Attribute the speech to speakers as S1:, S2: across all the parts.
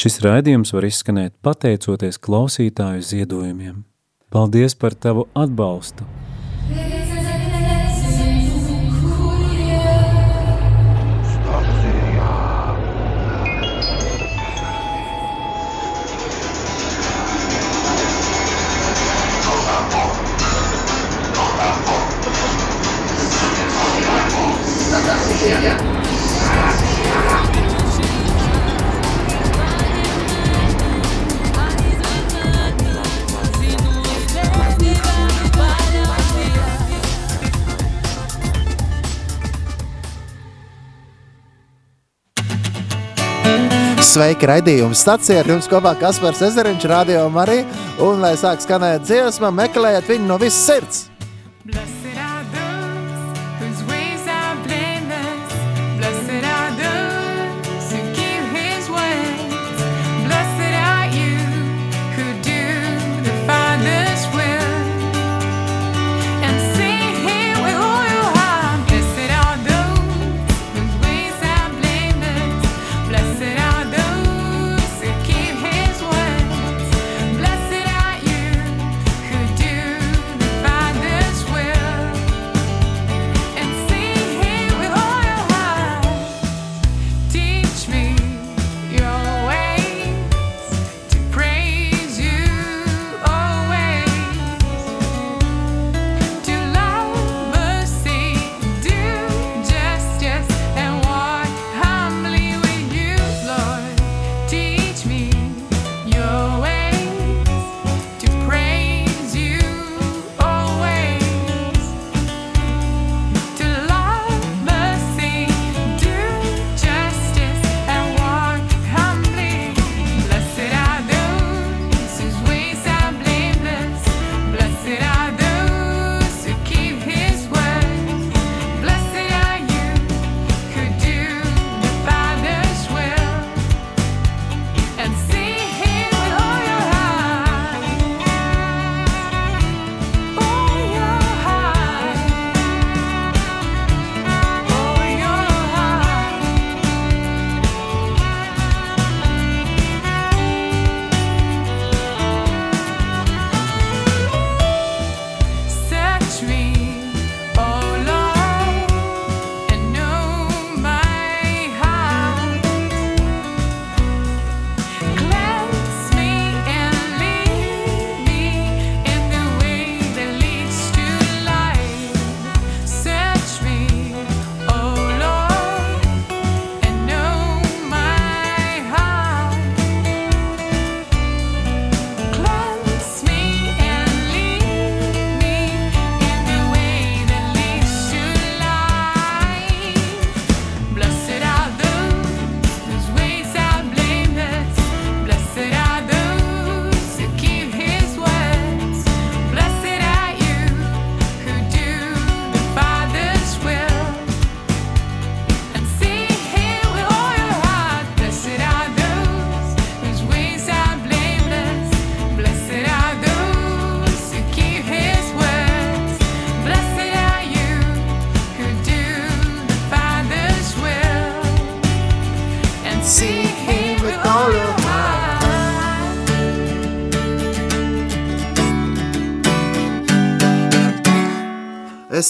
S1: Šis raidījums var izskanēt pateicoties klausītāju ziedojumiem. Paldies par tavu atbalstu!
S2: Sveiki, raidījuma stācijā ar jums kopā Kaspars Ezeriņš, Radio Marija, un, lai sāk skanēt dziesma, meklējiet viņu no visas sirds.
S3: Blessed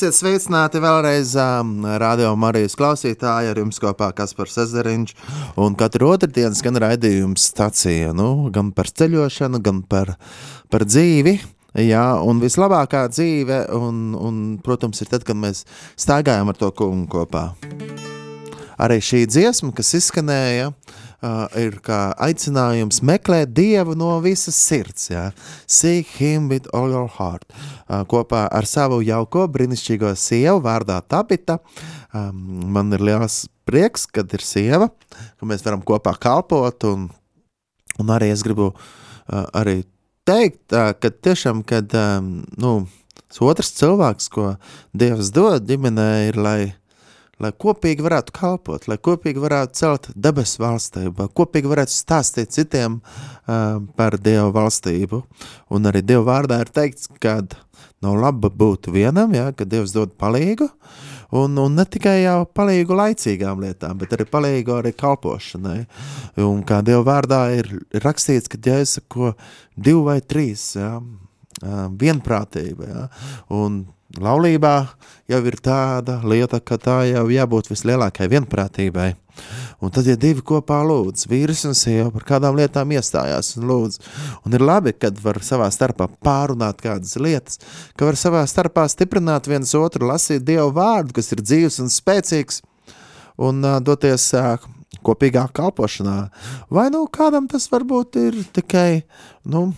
S2: Esiet sveicināti vēlreiz um, Radio Marijas klausītāji, ar jums kopā Kaspars Ezeriņš, un katru otrdienu skan raidījums stacija, nu, gan par ceļošanu, gan par, par dzīvi, jā, un vislabākā dzīve, un, un, protams, ir tad, kad mēs staigājam ar to kungu kopā. Arī šī dziesma, kas izskanēja, uh, ir kā aicinājums meklēt Dievu no visas sirds. Ja? Seek him with all your heart. Uh, kopā ar savu jauko brīnišķīgo sievu vārdā Tabita. Um, man ir liels prieks, kad ir sieva, ka mēs varam kopā kalpot. Un, un arī es gribu uh, arī teikt, uh, ka tiešām, kad um, nu, otrs cilvēks, ko Dievs dod ģimenē, ir lai lai kopīgi varētu kalpot, lai kopīgi varētu celt debesu valstību, kopīgi varētu stāstīt citiem uh, par Dievu valstību. Un arī Dieva vārdā ir teikts, ka nav labi būt vienam, ja, ka Dievs dod palīgu, Un, un ne tikai jau palīgu laicīgām lietām, bet arī palīgu arī kalpošanai. Un kā Dieva vārdā ir rakstīts, ka Jēzus sako divi vai trīs, ja, vienprātība, ja, un laulībā jau ir tāda lieta, ka tā jau jābūt vislielākai vienprātībai. Un tad, ja divi kopā lūdz, vīrs un sieva par kādām lietām iestājās un lūdz, un ir labi, kad var savā starpā pārunāt kādas lietas, ka var savā starpā stiprināt viens otru, lasīt Dievu vārdu, kas ir dzīves un spēcīgs, un uh, doties uh, kopīgā kalpošanā. Vai nu kādam tas varbūt ir tikai, nu,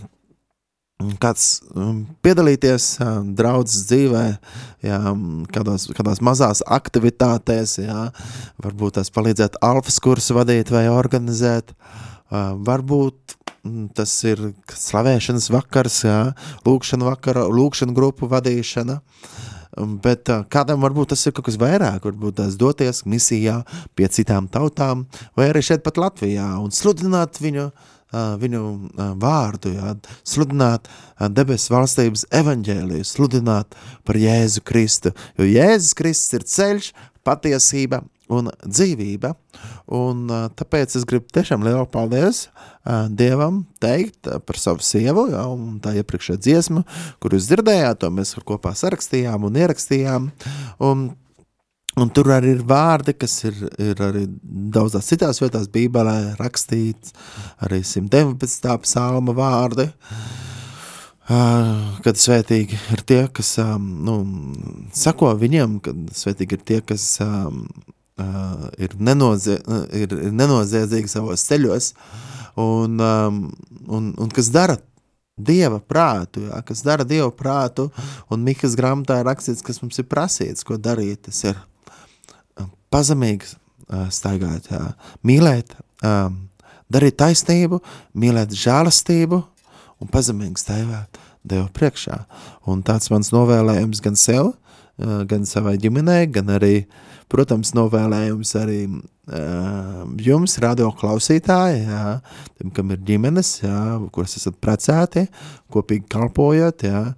S2: kāds um, piedalīties draudzes dzīvē, jā, kādos, kādās mazās aktivitātēs, jā, varbūt tās palīdzēt alfas kursu vadīt vai organizēt, varbūt mm, tas ir slavēšanas vakars, jā, lūkšana vakara, lūkšana grupu vadīšana, um, bet kādam varbūt tas ir kaut kas vairāk, varbūt tās doties misijā pie citām tautām, vai arī šeit pat Latvijā un sludināt viņu uh, viņu vārdu, jā, sludināt debesu valstības evaņģēliju, sludināt par Jēzu Kristu, jo Jēzus Kristus ir ceļš, patiesība un dzīvība, un tāpēc es gribu tiešām lielu paldies Dievam teikt par savu sievu, jā, un tā iepriekšē dziesma, kur jūs dzirdējāt, to mēs kopā sarakstījām un ierakstījām, un Un tur arī ir vārdi, kas ir, ir arī daudzās citās vietās Bībelē rakstīts, arī 119. psalma vārdi, kad svētīgi ir tie, kas nu, sako viņiem, kad svētīgi ir tie, kas ir, nenozie, ir, nenoziedzīgi savos ceļos un, un, un kas dara Dieva prātu, jā, kas dara Dieva prātu, un Mikas grāmatā ir rakstīts, kas mums ir prasīts, ko darīt, tas ir pazemīgi uh, staigāt, mīlēt, darīt taisnību, mīlēt žēlastību un pazemīgi staigāt Dievu priekšā. Un tāds mans novēlējums gan sev, gan savai ģimenei, gan arī, protams, novēlējums arī jums, radio klausītāji, jā, tiem, kam ir ģimenes, jā, kuras esat precēti, kopīgi kalpojot, jā,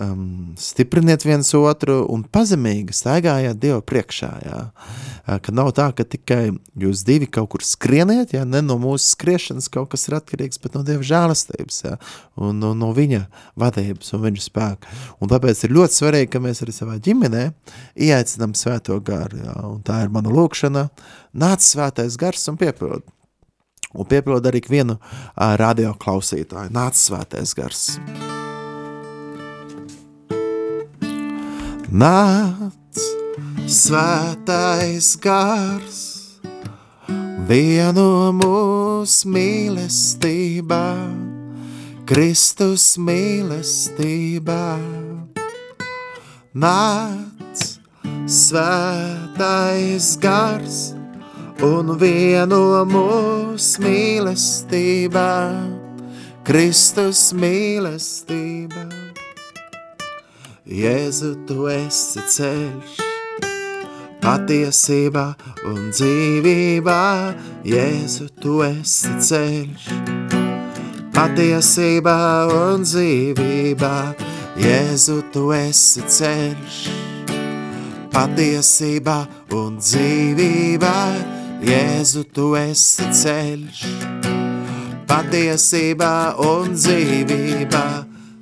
S2: um, stipriniet viens otru un pazemīgi staigājiet Dievu priekšā. Jā. Ka nav tā, ka tikai jūs divi kaut kur skrieniet, jā, ne no mūsu skriešanas kaut kas ir atkarīgs, bet no Dieva žēlastības jā, un no, no viņa vadības un viņa spēka. Un tāpēc ir ļoti svarīgi, ka mēs arī savā ģimenē ieaicinām svēto garu. Jā, un tā ir mana lūkšana. Nāc svētais gars un piepild. Un piepild arī vienu uh, radio klausītāju. Nāc svētais gars. Nāc, svētais gars, vieno mūsu mīlestībā, Kristus mīlestībā. Nāc, svētais gars, un vieno mūsu mīlestībā, Kristus mīlestībā. Jēzu, tu esi ceļš, patiesībā un dzīvībā. Jēzu, tu esi ceļš, patiesībā un dzīvībā. Jēzu, tu esi ceļš, patiesībā un dzīvībā. Jēzu, tu esi ceļš, patiesībā un dzīvībā.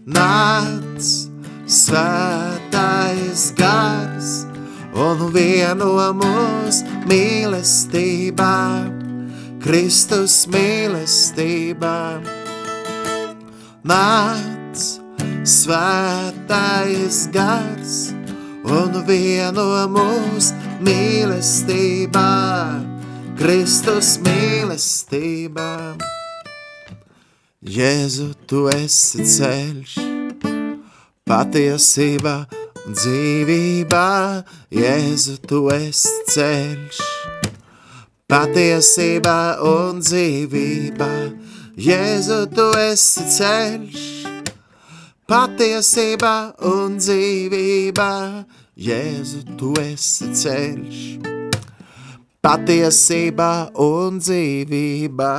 S2: Nāc! svētais gars un vieno mūs mīlestībā, Kristus mīlestībā. Nāc, svētais gars un vieno mūs mīlestībā, Kristus mīlestībā. Jēzu, tu esi ceļš, patiesība un dzīvība, Jēzu, tu esi ceļš. Patiesība un dzīvība, Jēzu, tu esi ceļš. Patiesība un dzīvība, Jēzu, tu esi ceļš. Patiesība un dzīvība,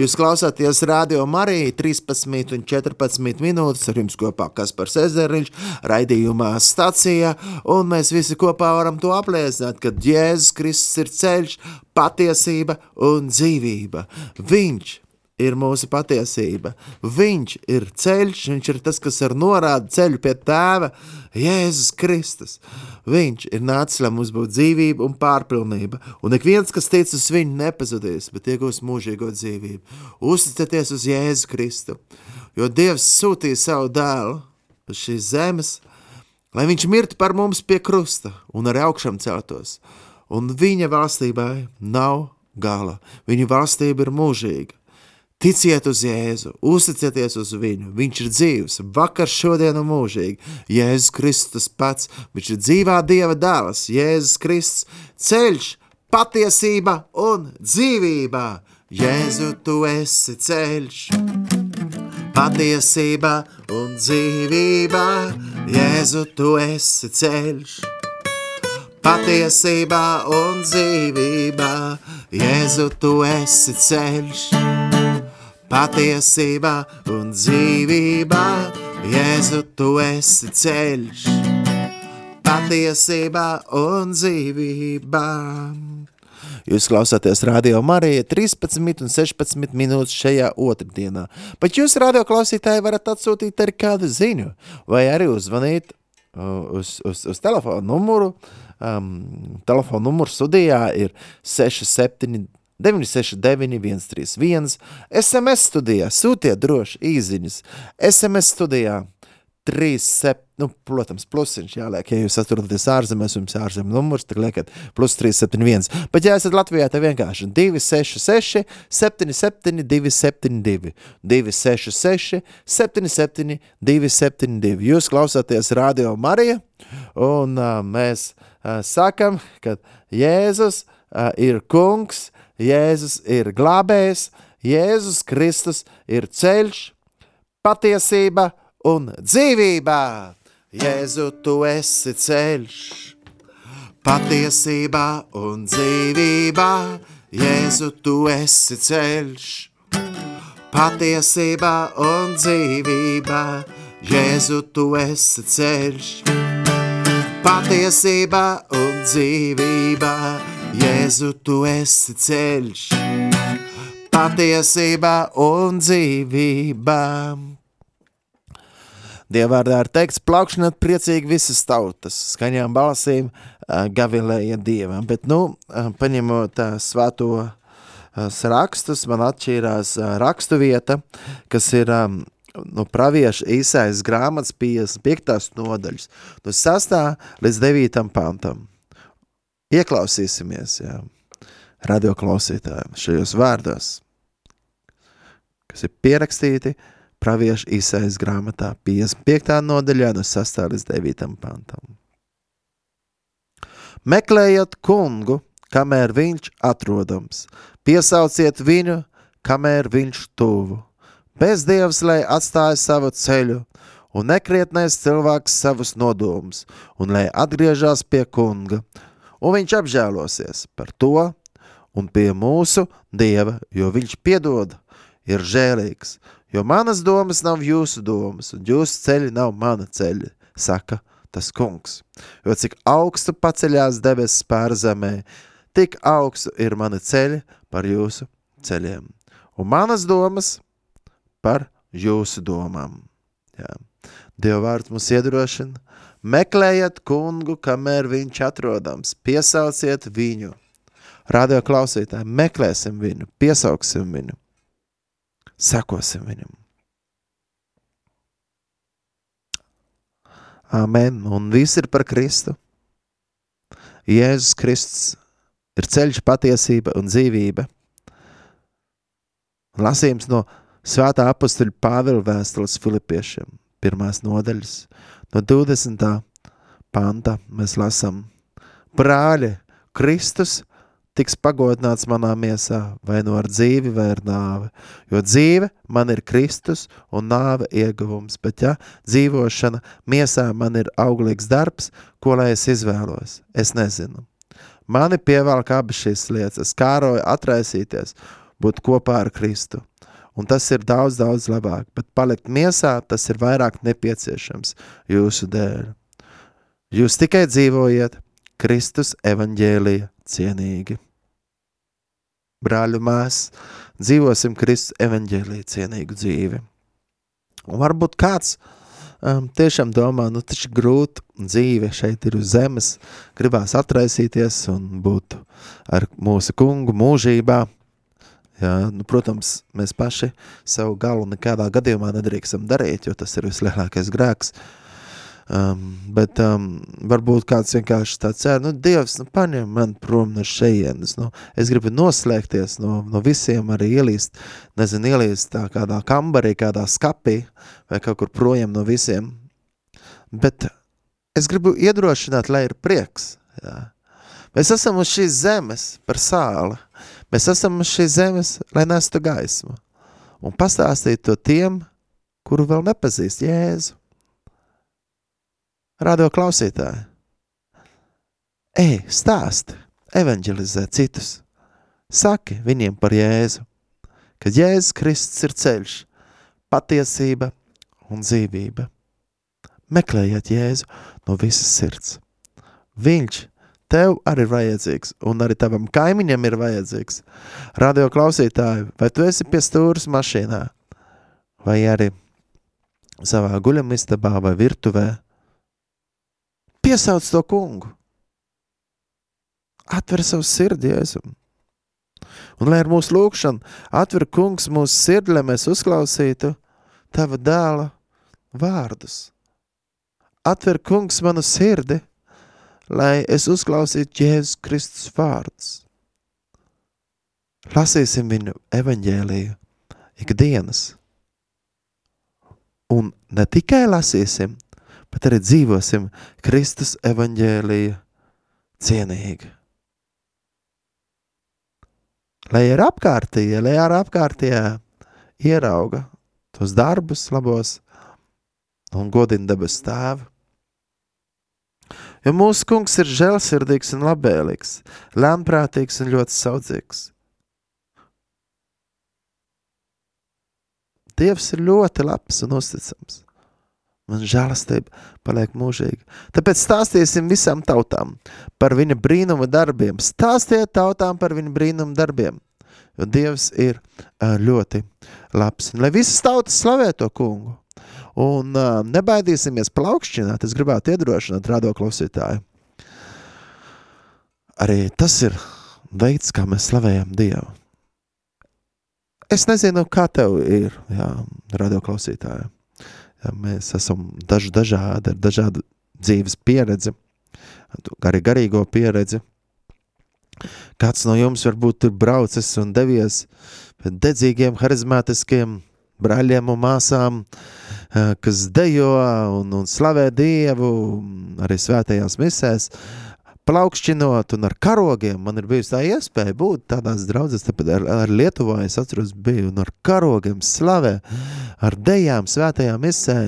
S2: Jūs klausāties radio Marija 13 un 14 minūtes ar jums kopā Kaspars Ezeriņš, raidījumā stacijā, un mēs visi kopā varam to apliecināt, ka Jēzus Kristus ir ceļš, patiesība un dzīvība. Viņš ir mūsu patiesība. Viņš ir ceļš, viņš ir tas, kas ar norāda ceļu pie tēva, Jēzus Kristus. Viņš ir nācis, lai mums būtu dzīvība un pārpilnība, un ik viens, kas tic uz viņu, nepazudīs, bet iegūs mūžīgo dzīvību. Uzticieties uz Jēzu Kristu, jo Dievs sūtīja savu dēlu uz šīs zemes, lai viņš mirtu par mums pie krusta un arī augšām celtos. Un viņa valstībai nav gala, viņa valstība ir mūžīga. Ticiet uz Jēzu, uzticieties uz viņu. Viņš ir dzīvs, vakar, šodien un mūžīgi. Jēzus Kristus pats, viņš ir dzīvā Dieva dēls, Jēzus Kristus, ceļš, patiesība un dzīvība. Jēzu, tu esi ceļš, patiesība un dzīvība. Jēzu, tu esi ceļš, patiesība un dzīvība. Jēzu, tu esi ceļš patiesība un dzīvība. Jēzu, tu esi ceļš, patiesība un dzīvība. Jūs klausāties radio Marija 13 un 16 minūtes šajā otrdienā. Bet jūs radio klausītāji varat atsūtīt arī kādu ziņu vai arī uzvanīt uh, uz, uz, uz telefonu numuru. Um, telefona numurs studijā ir 67 969, 131, SMS studijā, sūtiet droši īsiņas. SMS studijā 37, nu, protams, plusiņš jāliek, ja jūs atrodaties ārzemēs, jums ir ārzemju numurs, tad liekat plus 371. Bet, ja esat Latvijā, tad vienkārši 266, 77, 272, 266, 77, 272. Jūs klausāties Radio Marija, un uh, mēs uh, sakam, ka Jēzus uh, ir kungs, Jēzus ir glābējs, Jēzus Kristus ir ceļš, patiesība un dzīvība. Jēzu, tu esi ceļš, patiesība un dzīvība. Jēzu, tu esi ceļš, patiesība un dzīvība. Jēzu, tu esi ceļš, patiesība un dzīvība. Jēzu, tu esi ceļš, patiesība un dzīvība. Dievvvārdā ir teikts, plaukšanāt priecīgi visas tautas, skaņām balsīm gavilēja dievam. Bet, nu, paņemot svēto rakstus, man atšķīrās rakstu vieta, kas ir no pravieša īsais grāmatas 55. nodaļas, no 6. līdz 9. pantam. Ieklausīsimies, jā, radio klausītājiem šajos vārdos, kas ir pierakstīti pravieša īsais grāmatā 55. nodaļā no 6. līdz 9. pantam. Meklējiet kungu, kamēr viņš atrodams, piesauciet viņu, kamēr viņš tuvu. Bez dievs, lai atstāja savu ceļu, un nekrietnais cilvēks savus nodomus, un lai atgriežas pie kunga, un viņš apžēlosies par to un pie mūsu Dieva, jo viņš piedod, ir žēlīgs, jo manas domas nav jūsu domas, un jūsu ceļi nav mana ceļi, saka tas kungs. Jo cik augstu paceļās debesis pār zemē, tik augstu ir mani ceļi par jūsu ceļiem, un manas domas par jūsu domām. Jā. Dieva vārds mums iedrošina, Meklējiet kungu, kamēr viņš atrodams, piesauciet viņu. Radio klausītāji, meklēsim viņu, piesauksim viņu, sekosim viņam. Amen. Un viss ir par Kristu. Jēzus Kristus ir ceļš, patiesība un dzīvība. Lasījums no Svētā apustuļa Pāvila vēstules Filipiešiem, pirmās nodaļas, no 20. panta mēs lasām, brāļi, Kristus tiks pagodināts manā miesā, vai no nu ar dzīvi, vai ar nāvi. Jo dzīve man ir Kristus un nāve ieguvums, bet ja dzīvošana miesā man ir auglīgs darbs, ko lai es izvēlos, es nezinu. Mani pievelk abas šīs lietas, es kāroju atraisīties, būt kopā ar Kristu. Un tas ir daudz, daudz labāk. Bet palikt miesā, tas ir vairāk nepieciešams jūsu dēļ. Jūs tikai dzīvojiet Kristus evaņģēlija cienīgi. Brāļu mēs dzīvosim Kristus evaņģēlija cienīgu dzīvi. Un varbūt kāds um, tiešām domā, nu taču grūti dzīve šeit ir uz zemes, gribās atraisīties un būt ar mūsu kungu mūžībā. Jā, nu, protams, mēs paši savu galu nekādā gadījumā nedrīkstam darīt, jo tas ir vislielākais grēks. Um, bet um, varbūt kāds vienkārši tāds ir, nu, Dievs, nu, paņem man prom no šejienes, nu, es gribu noslēgties no, no visiem, arī ielīst, nezinu, ielīst tā kādā kambarī, kādā skapī, vai kaut kur projām no visiem, bet es gribu iedrošināt, lai ir prieks, jā. Mēs esam uz šīs zemes par sāli, mēs esam šīs zemes, lai nestu gaismu, un pastāstīt to tiem, kuru vēl nepazīst Jēzu. Radio klausītāji, ej, stāsti, evanģelizē citus, saki viņiem par Jēzu, ka Jēzus Kristus ir ceļš, patiesība un dzīvība. Meklējiet Jēzu no visas sirds. Viņš tev arī ir vajadzīgs, un arī tavam kaimiņam ir vajadzīgs. Radio klausītāji, vai tu esi pie stūras mašīnā, vai arī savā guļamistabā vai virtuvē, piesauc to kungu. Atver savu sirdi Jēzum. Un lai ar mūsu lūkšanu atver kungs mūsu sirdi, lai mēs uzklausītu tava dēla vārdus. Atver kungs manu sirdi, lai es uzklausītu Jēzus Kristus vārdus. Lasīsim viņu evaņģēliju ikdienas. Un ne tikai lasīsim, bet arī dzīvosim Kristus evaņģēlija cienīgi. Lai ir apkārtīja, lai ar apkārtījā ierauga tos darbus labos un godina debes tēvu. Jo mūsu kungs ir žēlsirdīgs un labēlīgs, lēmprātīgs un ļoti saudzīgs. Dievs ir ļoti labs un uzticams. Man žēlastība paliek mūžīga. Tāpēc stāstīsim visām tautām par viņa brīnuma darbiem. Stāstiet tautām par viņa brīnuma darbiem, jo Dievs ir ļoti labs. Un, lai visas tautas slavē to kungu. Un uh, nebaidīsimies plaukšķināt, es gribētu iedrošināt rādo klausītāju. Arī tas ir veids, kā mēs slavējam Dievu. Es nezinu, kā tev ir, jā, radio klausītāji. Jā, mēs esam daž, dažādi, ar dažādu dzīves pieredzi, arī garīgo pieredzi. Kāds no jums varbūt ir braucis un devies pie dedzīgiem, harizmātiskiem brāļiem un māsām, eh, kas dejo un, un slavē Dievu arī svētajās misēs, plaukšķinot un ar karogiem. Man ir bijusi tā iespēja būt tādās draudzes, tāpēc ar, ar Lietuvā es atceros biju un ar karogiem slavē, ar dejām svētajā misē.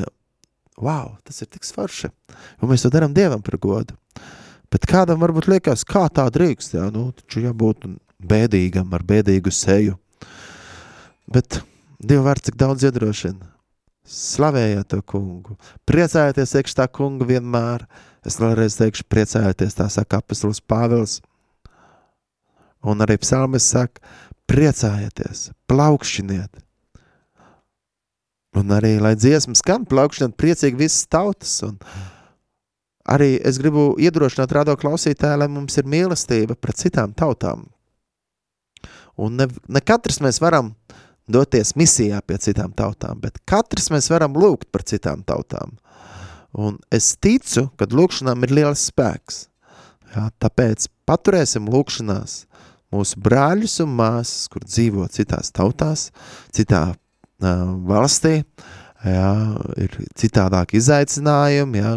S2: Wow, tas ir tik svarši, un mēs to darām Dievam par godu. Bet kādam varbūt liekas, kā tā drīkst, jā, nu, taču jābūt bēdīgam ar bēdīgu seju. Bet Dieva vārds cik daudz iedrošina. Slavējiet to kungu. Priecājieties iekš tā kunga vienmēr. Es vēlreiz teikšu, priecājieties, tā saka apustulis Pāvils. Un arī psalmis saka, priecājieties, plaukšķiniet. Un arī, lai dziesmas skan, plaukšķiniet priecīgi visas tautas. Un arī es gribu iedrošināt rādo klausītāju, lai mums ir mīlestība pret citām tautām. Un ne, ne katrs mēs varam doties misijā pie citām tautām, bet katrs mēs varam lūgt par citām tautām. Un es ticu, ka lūkšanām ir liels spēks. Jā, tāpēc paturēsim lūkšanās mūsu brāļus un māsas, kur dzīvo citās tautās, citā uh, valstī, jā, ir citādāk izaicinājumi, jā,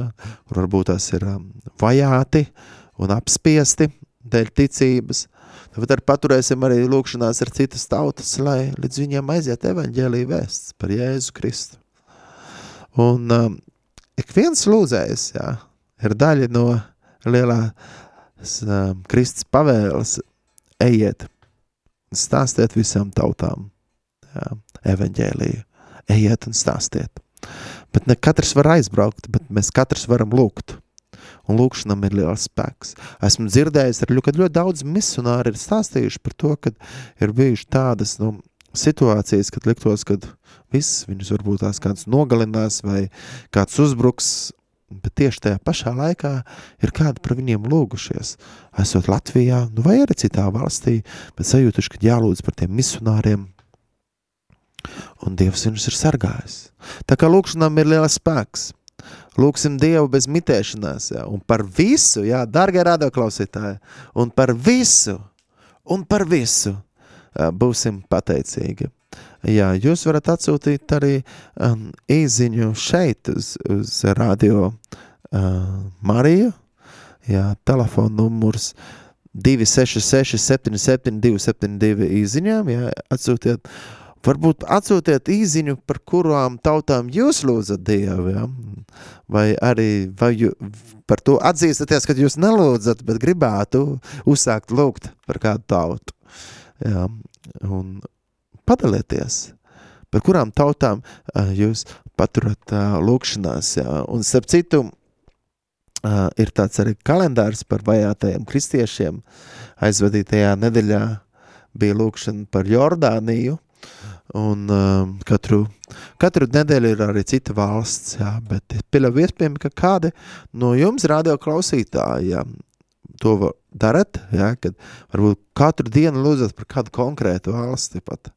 S2: kur varbūt tas ir um, vajāti un apspiesti dēļ ticības, Tad arī paturēsim arī lūkšanās ar citas tautas, lai līdz viņiem aiziet evaņģēlīja vēsts par Jēzu Kristu. Un um, ik viens lūdzējs, jā, ir daļa no lielā um, Kristus pavēles ejiet, stāstiet visām tautām. Jā, evaņģēliju. Ejiet un stāstiet. Bet ne katrs var aizbraukt, bet mēs katrs varam lūgt. Un lūkšanam ir liels spēks. Esmu dzirdējis, ka ļoti, ļoti daudz misionāri ir stāstījuši par to, ka ir bijušas tādas nu, situācijas, kad liktos, ka viss viņus varbūt tās kāds nogalinās vai kāds uzbruks, bet tieši tajā pašā laikā ir kādi par viņiem lūgušies. Esot Latvijā, nu vai arī citā valstī, bet sajūtuši, ka jālūdz par tiem misionāriem, un Dievs viņus ir sargājis. Tā kā lūkšanām ir liels spēks. Lūksim Dievu bez mitēšanās, jā, un par visu, jā, dargie radioklausītāji, un par visu, un par visu uh, būsim pateicīgi. Jā, jūs varat atsūtīt arī um, īziņu šeit uz, uz radio uh, Mariju, jā, telefona numurs 266 77 272 īziņām, jā, atsūtiet Varbūt atsūtiet īziņu, par kurām tautām jūs lūdzat Dievu, ja? vai arī vai jū, par to atzīstaties, ka jūs nelūdzat, bet gribētu uzsākt lūgt par kādu tautu. Ja? Un padalieties, par kurām tautām jūs paturat lūkšanās. Ja? Un starp citu, ir tāds arī kalendārs par vajātajiem kristiešiem. Aizvadītajā nedēļā bija lūkšana par Jordāniju, Un uh, katru, katru nedēļu ir arī cita valsts, jā, bet pieļauju iespējami, ka kādi no jums radio klausītāji, jā, to darat, jā, kad varbūt katru dienu lūdzat par kādu konkrētu valsti pat,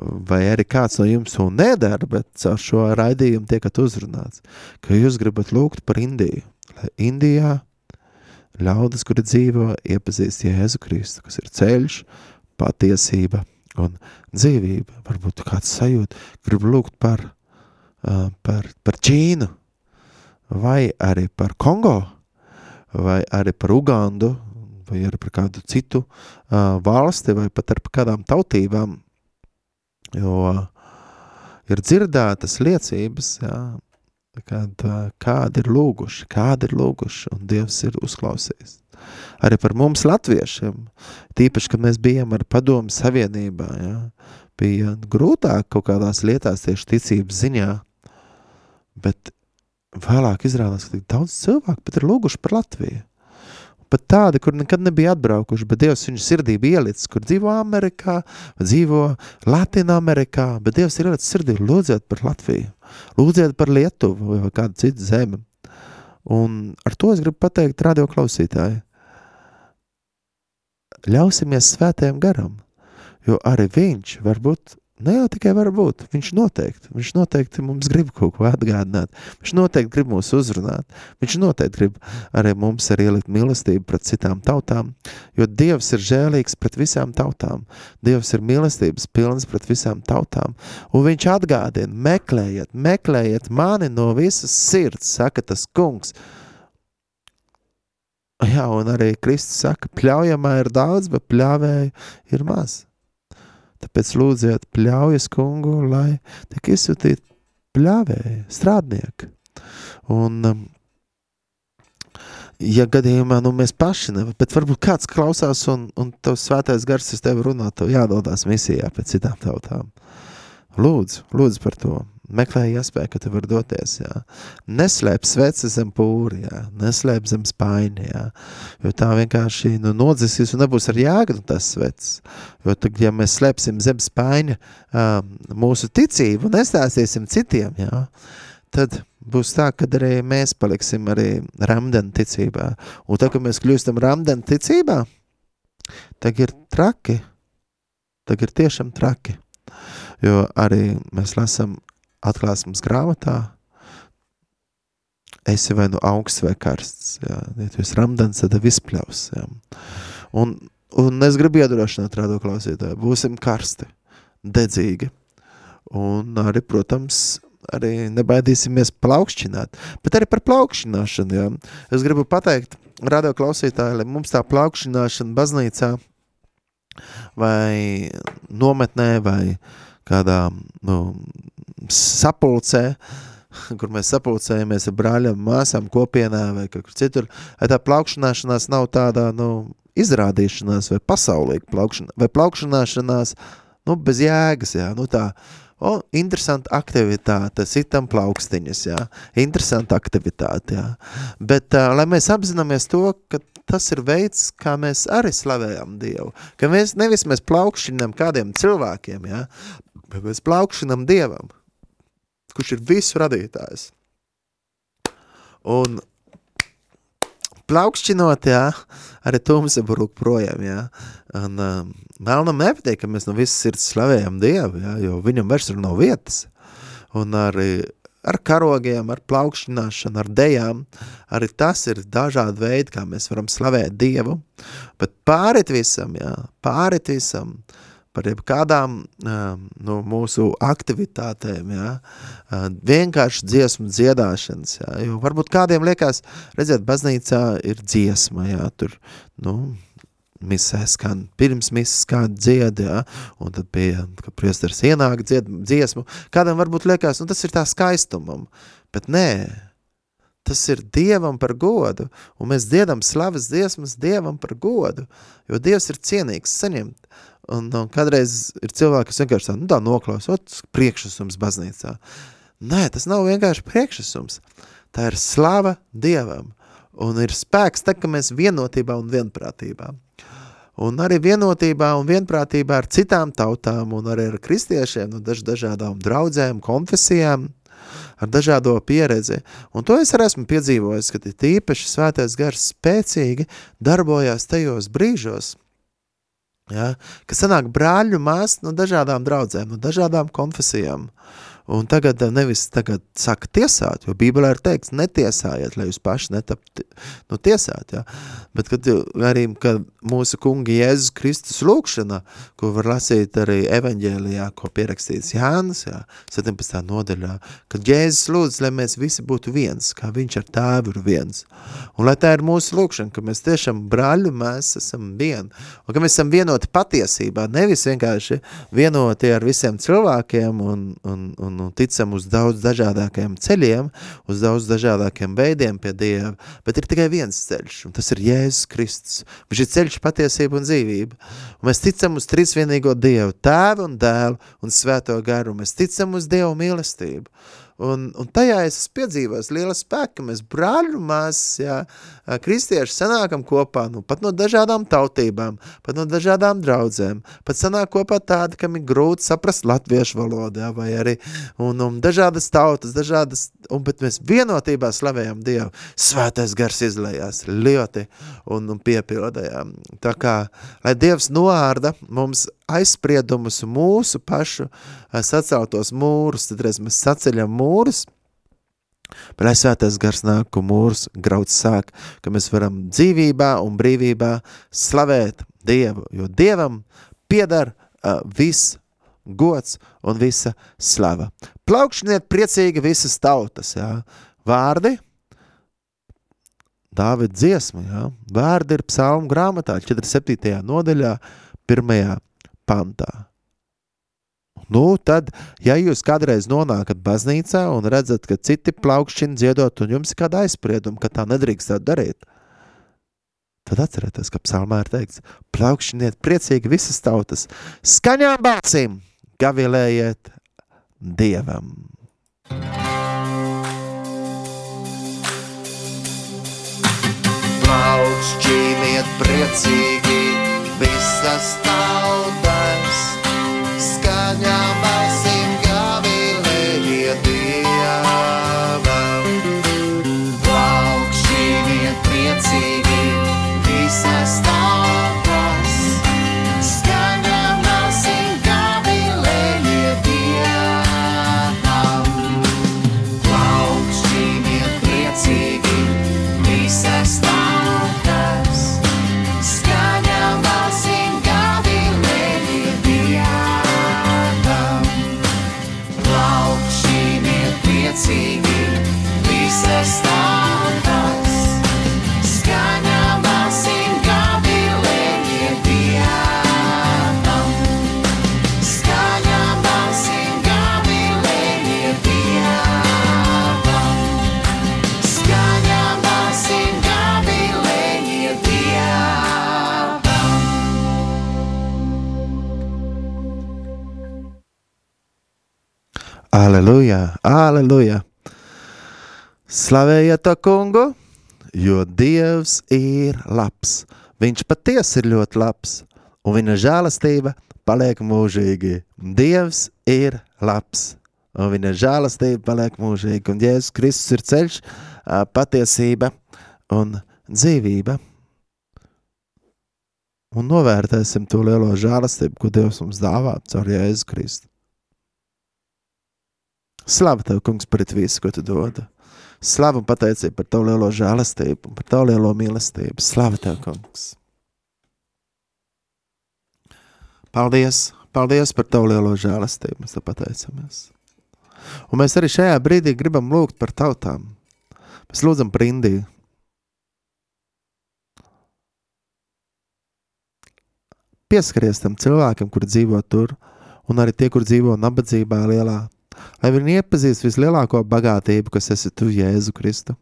S2: vai arī kāds no jums to nedara, bet caur šo raidījumu tiekat uzrunāts, ka jūs gribat lūgt par Indiju, lai Indijā ļaudis, kuri dzīvo, iepazīst Jēzu Kristu, kas ir ceļš, patiesība un dzīvība. Varbūt kāds sajūt, grib lūgt par, par, par Ķīnu, vai arī par Kongo, vai arī par Ugandu, vai arī par kādu citu valsti, vai pat ar kādām tautībām, jo ir dzirdētas liecības, jā, kad kādi ir lūguši, kādi ir lūguši, un Dievs ir uzklausījis arī par mums latviešiem. Tīpaši, kad mēs bijām ar padomu savienībā, ja, bija grūtāk kaut kādās lietās tieši ticības ziņā, bet vēlāk izrādās, ka tik daudz cilvēku pat ir lūguši par Latviju. Pat tādi, kur nekad nebija atbraukuši, bet Dievs viņu sirdī bija ielicis, kur dzīvo Amerikā, dzīvo Latvijā, Amerikā, bet Dievs ir ielicis sirdī, lūdziet par Latviju, lūdziet par Lietuvu vai kādu citu zemi. Un ar to es gribu pateikt radio klausītāji ļausimies svētajam garam, jo arī viņš varbūt, ne jau tikai varbūt, viņš noteikti, viņš noteikti mums grib kaut ko atgādināt, viņš noteikti grib mūs uzrunāt, viņš noteikti grib arī mums arī ielikt mīlestību pret citām tautām, jo Dievs ir žēlīgs pret visām tautām, Dievs ir mīlestības pilns pret visām tautām, un viņš atgādina, meklējiet, meklējiet mani no visas sirds, saka tas kungs, Jā, un arī Kristus saka, pļaujamā ir daudz, bet pļāvēju ir maz. Tāpēc lūdziet pļaujas kungu, lai tiek izsūtīt pļāvēji, strādnieki. Un, um, ja gadījumā nu, mēs paši nevaram, bet varbūt kāds klausās un, un tavs svētais gars uz tevi runā, tev jādodās misijā pēc citām tautām. Lūdzu, lūdzu par to meklē iespēju, ka tu vari doties. Jā. Neslēp sveci zem pūri, jā. neslēp zem spaini, jā. jo tā vienkārši nu, nodzisīs un nebūs ar jēgu nu, tas svecis. Jo tad, ja mēs slēpsim zem spaini uh, mūsu ticību un nestāstīsim citiem, jā, tad būs tā, ka arī mēs paliksim arī ramdeni ticībā. Un tad, kad mēs kļūstam ramdeni ticībā, tad ir traki, tad ir tiešām traki. Jo arī mēs lasām atklāsmes grāmatā, esi vai nu augsts vai karsts. Jā. Ja tu esi ramdans, tad izpļaus. Jā. Un, un es gribu iedrošināt rādo klausītāju, būsim karsti, dedzīgi. Un arī, protams, arī nebaidīsimies plaukšķināt, bet arī par plaukšķināšanu. Jā. Es gribu pateikt, radio klausītāji, lai mums tā plaukšķināšana baznīcā vai nometnē vai kādā nu, sapulcē, kur mēs sapulcējamies ar brāļiem, māsām, kopienā vai kur citur, tā plaukšanāšanās nav tādā, nu, izrādīšanās, vai pasaulīga plaukšana, vai plaukšanāšanās, nu, bez jēgas, jā, nu tā, o, interesanta aktivitāte, sitam plaukstiņas, jā, interesanta aktivitāte, jā, bet, uh, lai mēs apzināmies to, ka tas ir veids, kā mēs arī slavējam Dievu, ka mēs nevis mēs plaukšinam kādiem cilvēkiem, jā, bet mēs plaukšinam Dievam, kurš ir visu radītājs. Un plaukšķinot, jā, arī tumsa brūk projām, jā. Un um, melnam nepatīk, ka mēs no visas sirds slavējam Dievu, jā, jo viņam vairs ir no vietas. Un arī ar karogiem, ar plaukšķināšanu, ar dejām, arī tas ir dažādi veidi, kā mēs varam slavēt Dievu. Bet pārit visam, jā, pārit visam, par jebkādām no mūsu aktivitātēm, ja, vienkārši dziesmu dziedāšanas, ja, jo varbūt kādiem liekas, redziet, baznīcā ir dziesma, ja, tur, nu, misē skan, pirms misas kāda dzied, ja, un tad pie, ka priestars ienāk dzied, dziesmu, kādam varbūt liekas, nu, tas ir tā skaistumam, bet nē, tas ir Dievam par godu, un mēs dziedam slavas dziesmas Dievam par godu, jo Dievs ir cienīgs saņemt, Un, un kādreiz ir cilvēki, kas vienkārši tā, nu tā noklausot priekšesums baznīcā. Nē, tas nav vienkārši priekšesums. Tā ir slava Dievam. Un ir spēks tā, ka mēs vienotībā un vienprātībā. Un arī vienotībā un vienprātībā ar citām tautām un arī ar kristiešiem, no daž, dažādām draudzēm, konfesijām, ar dažādo pieredzi. Un to es arī esmu piedzīvojis, ka tīpaši svētais gars spēcīgi darbojās tajos brīžos, Ja, ka sanāk brāļu māsas no dažādām draudzēm, no dažādām konfesijām. Un tagad nevis tagad saka tiesāt, jo Bībelē ir teikts, netiesājiet, lai jūs paši netapt nu, tiesāt. Ja? Bet kad arī kad mūsu kungi Jēzus Kristus lūkšana, ko var lasīt arī evaņģēlijā, ko pierakstīts Jānis, ja? 17. nodaļā, kad Jēzus lūdz, lai mēs visi būtu viens, kā viņš ar tēvu ir viens. Un lai tā ir mūsu lūkšana, ka mēs tiešām brāļu mēs esam vien, un ka mēs esam vienoti patiesībā, nevis vienkārši vienoti ar visiem cilvēkiem un, un, un un ticam uz daudz dažādākiem ceļiem, uz daudz dažādākiem veidiem pie Dieva, bet ir tikai viens ceļš, un tas ir Jēzus Kristus. Viņš ir ceļš patiesība un dzīvība. Un mēs ticam uz trīsvienīgo Dievu, tēvu un dēlu un svēto garu, mēs ticam uz Dievu mīlestību. Un, un tajā es esmu piedzīvojis liela spēka, ka mēs brāļu māsas, jā, kristieši sanākam kopā, nu, pat no dažādām tautībām, pat no dažādām draudzēm, pat sanāk kopā tādi, kam ir grūti saprast latviešu valodu, jā, vai arī, un, un dažādas tautas, dažādas, un, bet mēs vienotībā slavējam Dievu, svētais gars izlējās ļoti un, un piepildējām. Tā kā, lai Dievs noārda mums aizspriedumus mūsu pašu saceltos mūrus, tad reiz mēs saceļam mūrus, Bet lai svētais gars nāk, un mūrs grauds sāk, ka mēs varam dzīvībā un brīvībā slavēt Dievu, jo Dievam piedar uh, viss gods un visa slava. Plaukšaniet priecīgi visas tautas, jā. Vārdi, Dāvida dziesma, jā. Vārdi ir psalmu grāmatā, 47. nodaļā, pirmajā pantā. Nu, tad, ja jūs kādreiz nonākat baznīcā un redzat, ka citi plaukšķina dziedot, un jums ir kāda aizsprieduma, ka tā nedrīkstētu darīt, tad atcerieties, ka psalmā ir teikts, plaukšķiniet priecīgi visas tautas, skaņām balsīm gavilējiet Dievam.
S4: Plaukšķiniet priecīgi visas tautas, visas
S2: Aleluja, aleluja! Slavējiet to kungu, jo Dievs ir labs. Viņš patiesi ir ļoti labs, un viņa žēlastība paliek mūžīgi. Dievs ir labs, un viņa žēlastība paliek mūžīgi. Un Jēzus Kristus ir ceļš, patiesība un dzīvība. Un novērtēsim to lielo žēlastību, ko Dievs mums dāvā caur Jēzu Kristu. Slavu tev, kungs, par visu, ko tu dod. Slavu un pateicību par tavu lielo žēlastību par tavu lielo mīlestību. Slavu tev, kungs. Paldies, paldies par tavu lielo žēlastību. Mēs te pateicamies. Un mēs arī šajā brīdī gribam lūgt par tautām. Mēs lūdzam par Indiju. Pieskaries tam cilvēkam, kur dzīvo tur, un arī tie, kur dzīvo nabadzībā lielā, lai viņi iepazīst vislielāko bagātību, kas esi tu, Jēzu Kristu.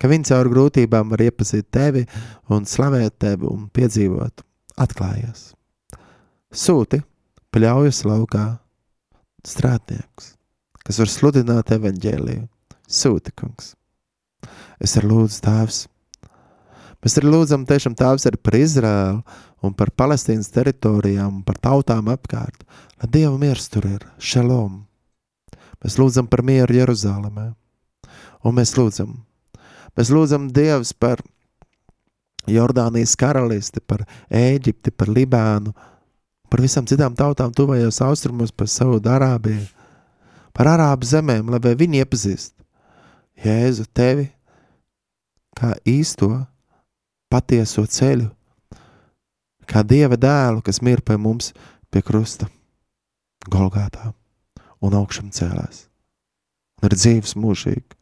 S2: Ka viņi caur grūtībām var iepazīt tevi un slavēt tevi un piedzīvot, atklājies. Sūti, pļaujas laukā, strādnieks, kas var sludināt evaņģēliju. Sūti, kungs. Es ar lūdzu tēvs. Mēs arī lūdzam tiešām tēvs arī par Izraēlu un par Palestīnas teritorijām un par tautām apkārt. Lai Dieva miers tur ir, šalom. Mēs lūdzam par mieru Jeruzalemē. Un mēs lūdzam, mēs lūdzam Dievs par Jordānijas karalisti, par Ēģipti, par Libānu, par visām citām tautām tuvajos austrumos, par Saudārābiju, par Arābu zemēm, lai viņi iepazīst Jēzu tevi kā īsto patieso ceļu, kā Dieva dēlu, kas mir pie mums pie krusta, Golgātā un augšām cēlās. Un ir dzīves mūžīgi.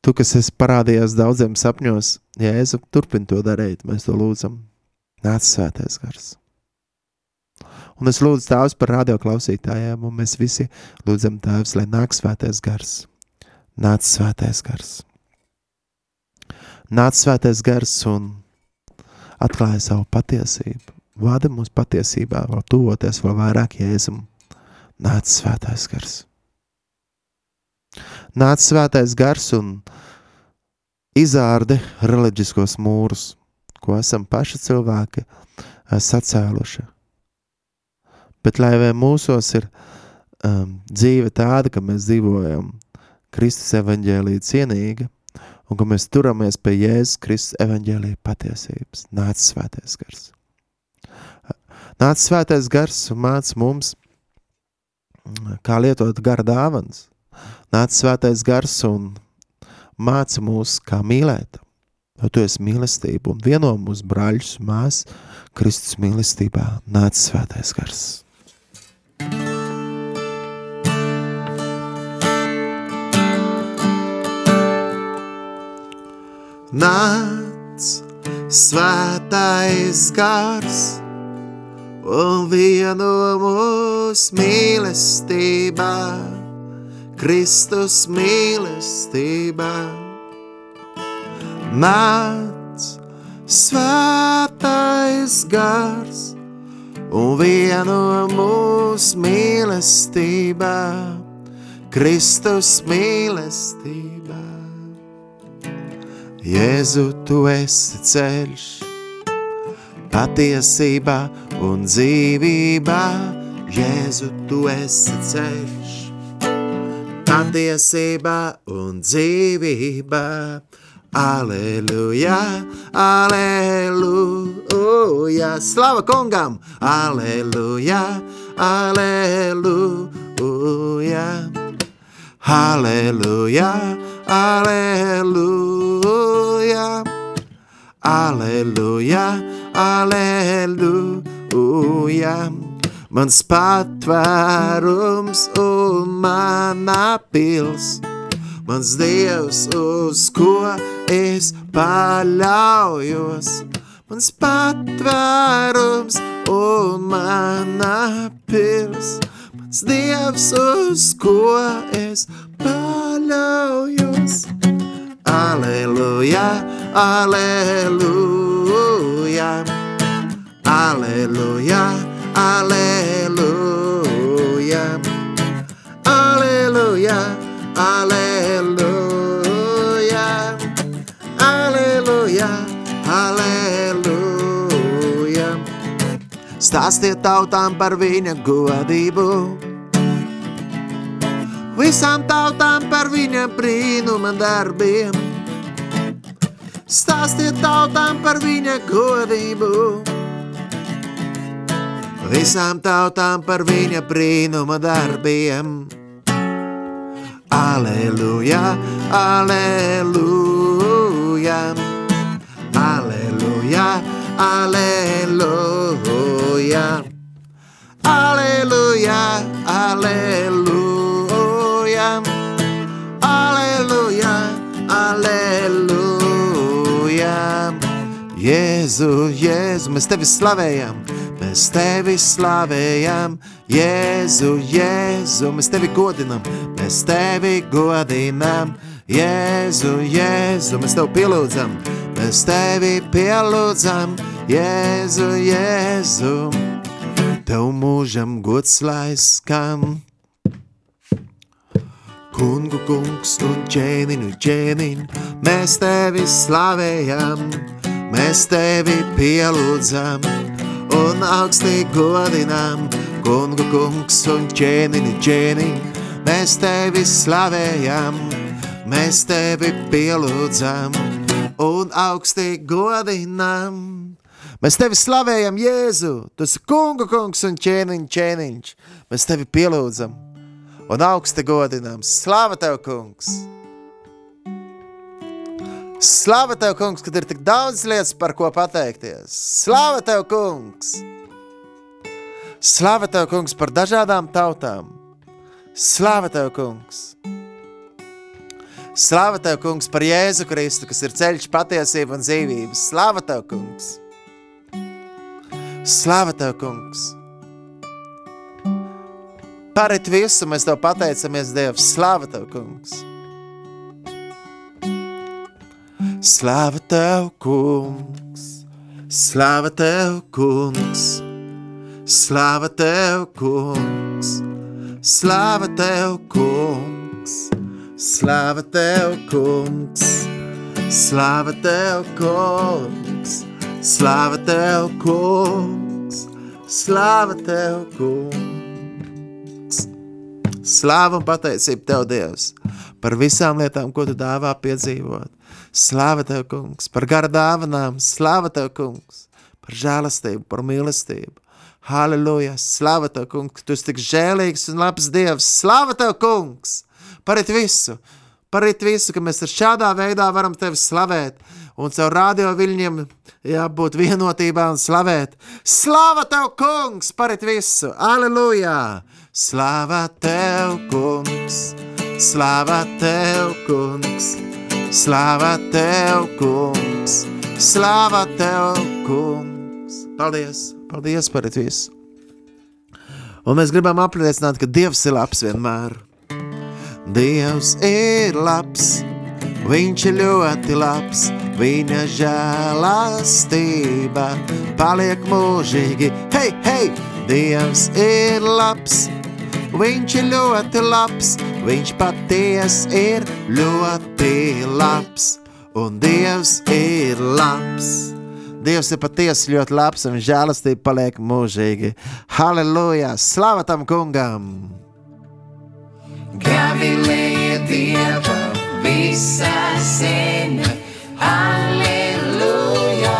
S2: Tu, kas esi parādījies daudziem sapņos, Jēzu, turpini to darīt, mēs to lūdzam. Nāc svētais gars. Un es lūdzu Tēvs par radioklausītājiem, un mēs visi lūdzam Tēvs, lai nāk svētais gars. Nāc svētais gars. Nāc svētais gars un atklāja savu patiesību. Vada mūs patiesībā, vēl tuvoties vēl vairāk Jēzum. Nāc svētais gars. Nāc svētais gars un izārdi reliģiskos mūrus, ko esam paši cilvēki eh, sacēluši. Bet lai vai mūsos ir um, dzīve tāda, ka mēs dzīvojam Kristus evaņģēlīja cienīgi, un ka mēs turamies pie Jēzus Kristus evaņģēlīja patiesības. Nāc svētais gars. Nāc svētais gars un māc mums, kā lietot gara dāvans. Nāc svētais gars un māca mūs, kā mīlēt. Jo tu esi mīlestība un vieno mūsu brāļus un mās Kristus mīlestībā. Nāc svētais gars. Nāc svētais gars un vieno mūsu mīlestībā, Kristus mīlestībā. Nāc svētais gars un vieno mūsu mīlestībā, Kristus mīlestībā. Jēzu, tu esi ceļš, patiesībā un dzīvībā. Jēzu, tu esi ceļš, patiesībā un dzīvībā. Aleluja, aleluja, slava kungam! Aleluja, aleluja, aleluja, aleluja, aleluja, aleluja. Mans patvērums un mana pils, mans dievs, uz ko es paļaujos. Mans patvērums un mana pils, mans dievs, uz ko es paļaujos paļaujos. Aleluja, aleluja, aleluja, aleluja, aleluja, aleluja, aleluja, aleluja. Stāstiet tautām par viņa godību. Visām tautām par viņa brīnuma darbiem. Stāstiet tautām par viņa godību. Visām tautām par viņa brīnuma darbiem. Aleluja, aleluja, aleluja, aleluja, aleluja, aleluja, aleluja, aleluja. Jēzu, Jēzu, mēs tevi slavējam, mēs tevi slavējam, Jēzu, Jēzu, mēs tevi godinam, mēs tevi godinam, Jēzu, Jēzu, mēs tevi pielūdzam, mēs tevi pielūdzam, Jēzu, Jēzu, tev mūžam gods lai skan. Kungu kungs un ķēniņu ķēniņ, mēs tevi slavējam, mēs tevi pielūdzam un augstī godinām. Kungu kungs un ķēniņu ķēniņ, mēs tevi slavējam, mēs tevi pielūdzam un augstī godinām. Mēs tevi slavējam, Jēzu, tu esi kungu kungs un ķēniņ ķēniņš, mēs tevi pielūdzam un augsti godinām. Slāva tev, kungs! Slāva tev, kungs, kad ir tik daudz lietas, par ko pateikties. Slāva tev, kungs! Slāva tev, kungs, par dažādām tautām. Slāva tev, kungs! Slāva tev, kungs, par Jēzu Kristu, kas ir ceļš, patiesība un dzīvība. Slāva tev, kungs! Slāva tev, kungs! Parit visu mēs tev pateicamies, Dievs. Slāva tev, kungs! Slāva tev, kungs! Slāva tev, kungs! Slāva tev, kungs! Slāva tev, kungs! Slāva tev, kungs! Slāva tev, kungs! Slāva tev, kungs! Slāva tev, kungs! Slāva un pateicība Tev, Dievs, par visām lietām, ko Tu dāvā piedzīvot. Slāva Tev, kungs, par gara dāvanām, slāva Tev, kungs, par žēlastību, par mīlestību. Halleluja, slāva Tev, kungs, Tu esi tik žēlīgs un labs Dievs. Slāva Tev, kungs, par it visu, par it visu, ka mēs ar šādā veidā varam Tevi slavēt un caur radio viļņiem jābūt vienotībā un slavēt. Slāva Tev, kungs, par it visu. Halleluja! Slāva Tev, kungs, slāva Tev, kungs, slāva Tev, kungs, slāva Tev, kungs. Paldies, paldies par visu. Un mēs gribam apliecināt, ka Dievs ir labs vienmēr. Dievs ir labs, viņš ir ļoti labs, viņa žēlastība paliek mūžīgi. Hei, hei, Dievs ir labs, viņš ir ļoti labs, viņš paties ir ļoti labs, un Dievs ir labs. Dievs ir patiesi ļoti labs, un žēlastība paliek mūžīgi. Halleluja! Slava tam kungam!
S4: Gavilēja Dieva visā zeme, Halleluja!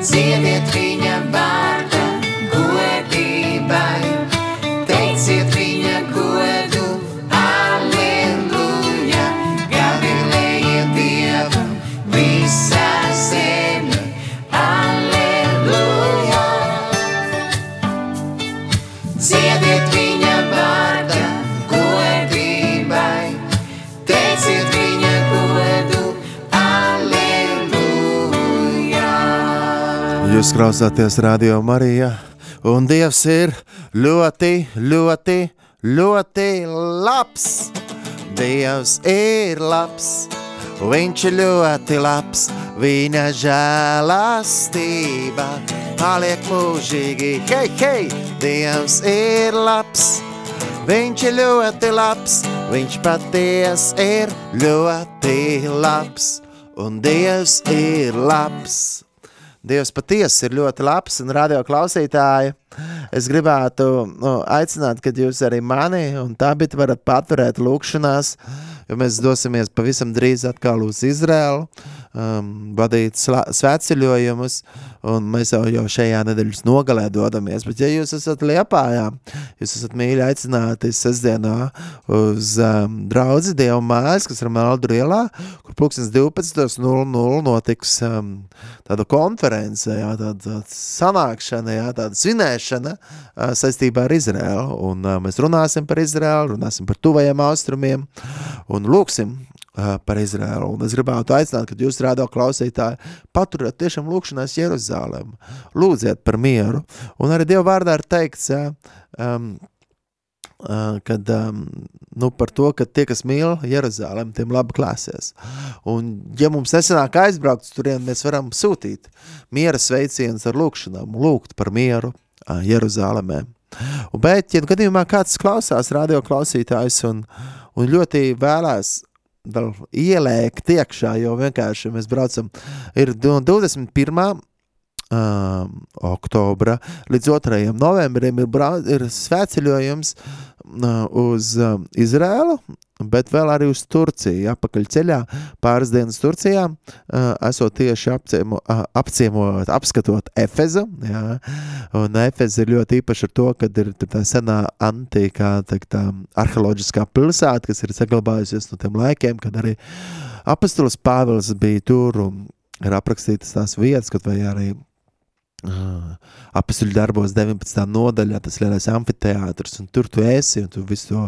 S4: Dziediet,
S2: Jūs klausāties Radio Marijā, un Dievs ir ļoti, ļoti, ļoti labs. Dievs ir labs, viņš ir ļoti labs, viņa žēlastība paliek mūžīgi. Hei, hei, Dievs ir labs, viņš ir ļoti labs, viņš paties ir ļoti labs, un Dievs ir labs. Dievs patiesi ir ļoti labs un radio klausītāji. Es gribētu nu, aicināt, kad jūs arī mani un tā biti varat paturēt lūkšanās, jo mēs dosimies pavisam drīz atkal uz Izraelu, um, vadīt svētceļojumus, un mēs jau, jau šajā nedēļas nogalē dodamies. Bet, ja jūs esat Liepājā, jūs esat mīļi aicināti sestdienā uz um, draudzi Dievu mājas, kas ir Meldru ielā, kur pulkstens 12.00 notiks um, tāda konference, jā, tāda, tāda sanākšana, jā, tāda svinēšana uh, saistībā ar Izraelu. Un uh, mēs runāsim par Izraelu, runāsim par tuvajiem austrumiem un lūksim uh, par Izraelu. Un es gribētu aicināt, kad jūs rādā klausītāji, paturiet tiešām lūkšanās Jeruzālēm. Lūdziet par mieru. Un arī Dieva vārdā ir teikts, jā, um, uh, kad, um, nu, par to, ka tie, kas mīl Jeruzālēm, tiem labi klāsies. Un, ja mums nesanāk aizbraukt turien, mēs varam sūtīt miera sveicienus ar lūkšanām, lūgt par mieru uh, Jeruzālēmē. Un, bet, ja gadījumā kāds klausās, radio klausītājs, un, un ļoti vēlēs vēl ielēkt iekšā, jo vienkārši mēs braucam, ir no 21 um, oktobra līdz 2. novembrim ir, brau, ir svētceļojums uh, uz um, Izrēlu, bet vēl arī uz Turciju, apakaļ ceļā, pāris dienas Turcijā, uh, esot tieši apciemo, uh, apciemot, apskatot Efezu, jā, un Efeza ir ļoti īpaši ar to, kad ir tā senā antīkā, tā, tā arheoloģiskā pilsēta, kas ir saglabājusies no tiem laikiem, kad arī apastulis Pāvils bija tur un ir aprakstītas tās vietas, kaut vai arī apakstuļu darbos 19. nodaļā, tas lielais amfiteātris, un tur tu esi, un tu visu to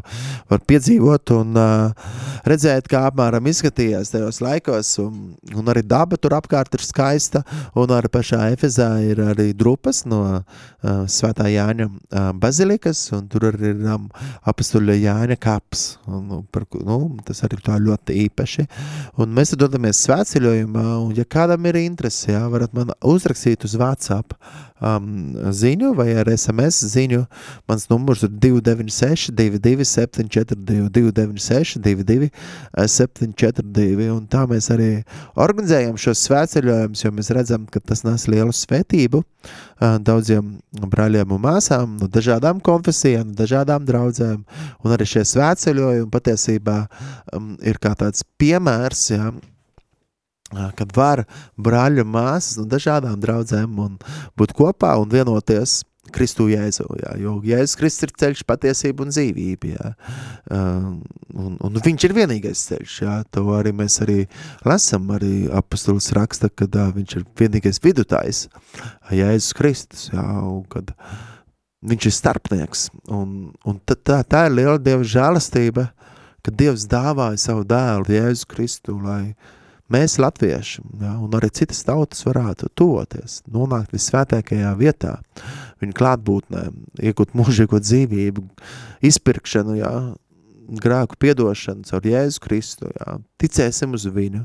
S2: var piedzīvot un uh, redzēt, kā apmēram izskatījās tajos laikos, un, un arī daba tur apkārt ir skaista, un arī pašā Efezā ir arī drupas no uh, Svētā Jāņa uh, bazilikas, un tur arī ir um, apakstuļa Jāņa kaps, un, par, nu, tas arī tā ļoti īpaši, un mēs tad dodamies svētceļojumā, un ja kādam ir interesi, jā, varat man uzrakstīt uz WhatsApp um, ziņu vai ar SMS ziņu. Mans numurs ir 296, 22, 742, 296, 22, 742. Un tā mēs arī organizējam šos svētceļojumus, jo mēs redzam, ka tas nes lielu svētību uh, daudziem brāļiem un māsām no dažādām konfesijām, no dažādām draudzēm. Un arī šie svētceļojumi patiesībā um, ir kā tāds piemērs, Ā, kad var brāļi un māsas no dažādām draudzēm un būt kopā un vienoties Kristu Jēzu, jā, jo Jēzus Kristus ir ceļš, patiesība un dzīvība, jā. Un, un viņš ir vienīgais ceļš, jā, to arī mēs arī lasam, arī apostolis raksta, kad uh, viņš ir vienīgais vidutājs, Jēzus Kristus, jā, un kad viņš ir starpnieks, un, un tad tā, tā ir liela Dieva žēlastība, ka Dievs dāvāja savu dēlu Jēzu Kristu, lai mēs latvieši, ja, un arī citas tautas varētu tuvoties, nonākt visvētākajā vietā, viņa klātbūtnē, iegūt mūžīgo dzīvību, izpirkšanu, ja, grēku piedošanu caur Jēzu Kristu, ja, ticēsim uz viņu,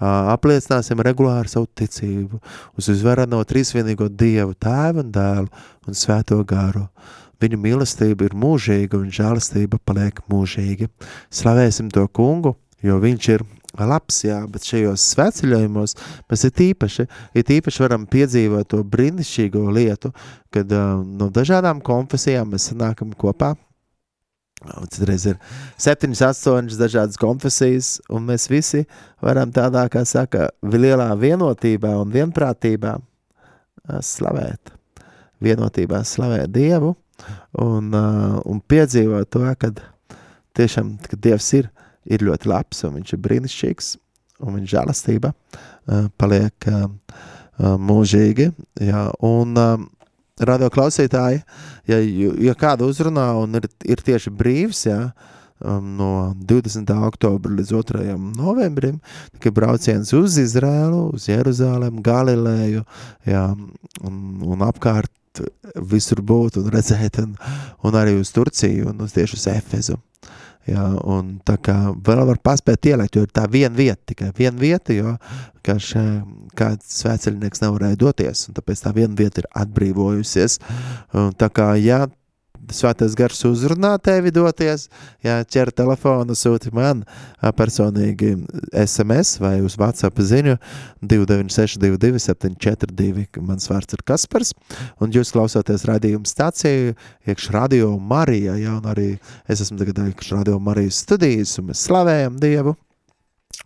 S2: apliecināsim regulāri savu ticību uz visvarano trīsvienīgo Dievu, tēvu un dēlu un svēto garu. Viņa mīlestība ir mūžīga un žēlastība paliek mūžīga. Slavēsim to kungu, jo viņš ir labs, jā, bet šajos svētceļojumos mēs ir tīpaši, ir tīpaši varam piedzīvot to brīnišķīgo lietu, kad uh, no dažādām konfesijām mēs sanākam kopā. Citreiz ir septiņas, astoņas dažādas konfesijas, un mēs visi varam tādā, kā saka, lielā vienotībā un vienprātībā ā, slavēt. Vienotībā slavēt Dievu un, ā, un piedzīvot to, kad tiešām, kad Dievs ir, ir ļoti labs un viņš ir brīnišķīgs un viņa žēlastība ā, paliek ā, mūžīgi. Jā, un ā, radio klausītāji, ja, ja kāda uzrunā un ir, ir tieši brīvs, jā, um, no 20. oktobra līdz 2. novembrim, tikai brauciens uz Izrēlu, uz Jeruzālēm, Galileju, jā, un, un apkārt visur būt un redzēt, un, un arī uz Turciju un uz tieši uz Efezu. Jā, un tā kā vēl var paspēt ielikt, jo ir tā viena vieta, tikai viena vieta, jo kā še, kāds svētceļnieks nevarēja doties, un tāpēc tā viena vieta ir atbrīvojusies. Un tā kā, ja svētais gars uzrunā tevi doties, jā, ķer telefonu, sūti man personīgi SMS vai uz WhatsApp ziņu 29622 742, mans vārds ir Kaspars, un jūs klausāties radījumu stāciju, iekš radio Marija, un arī es esmu tagad iekš radio Marijas studijas, un mēs slavējam Dievu,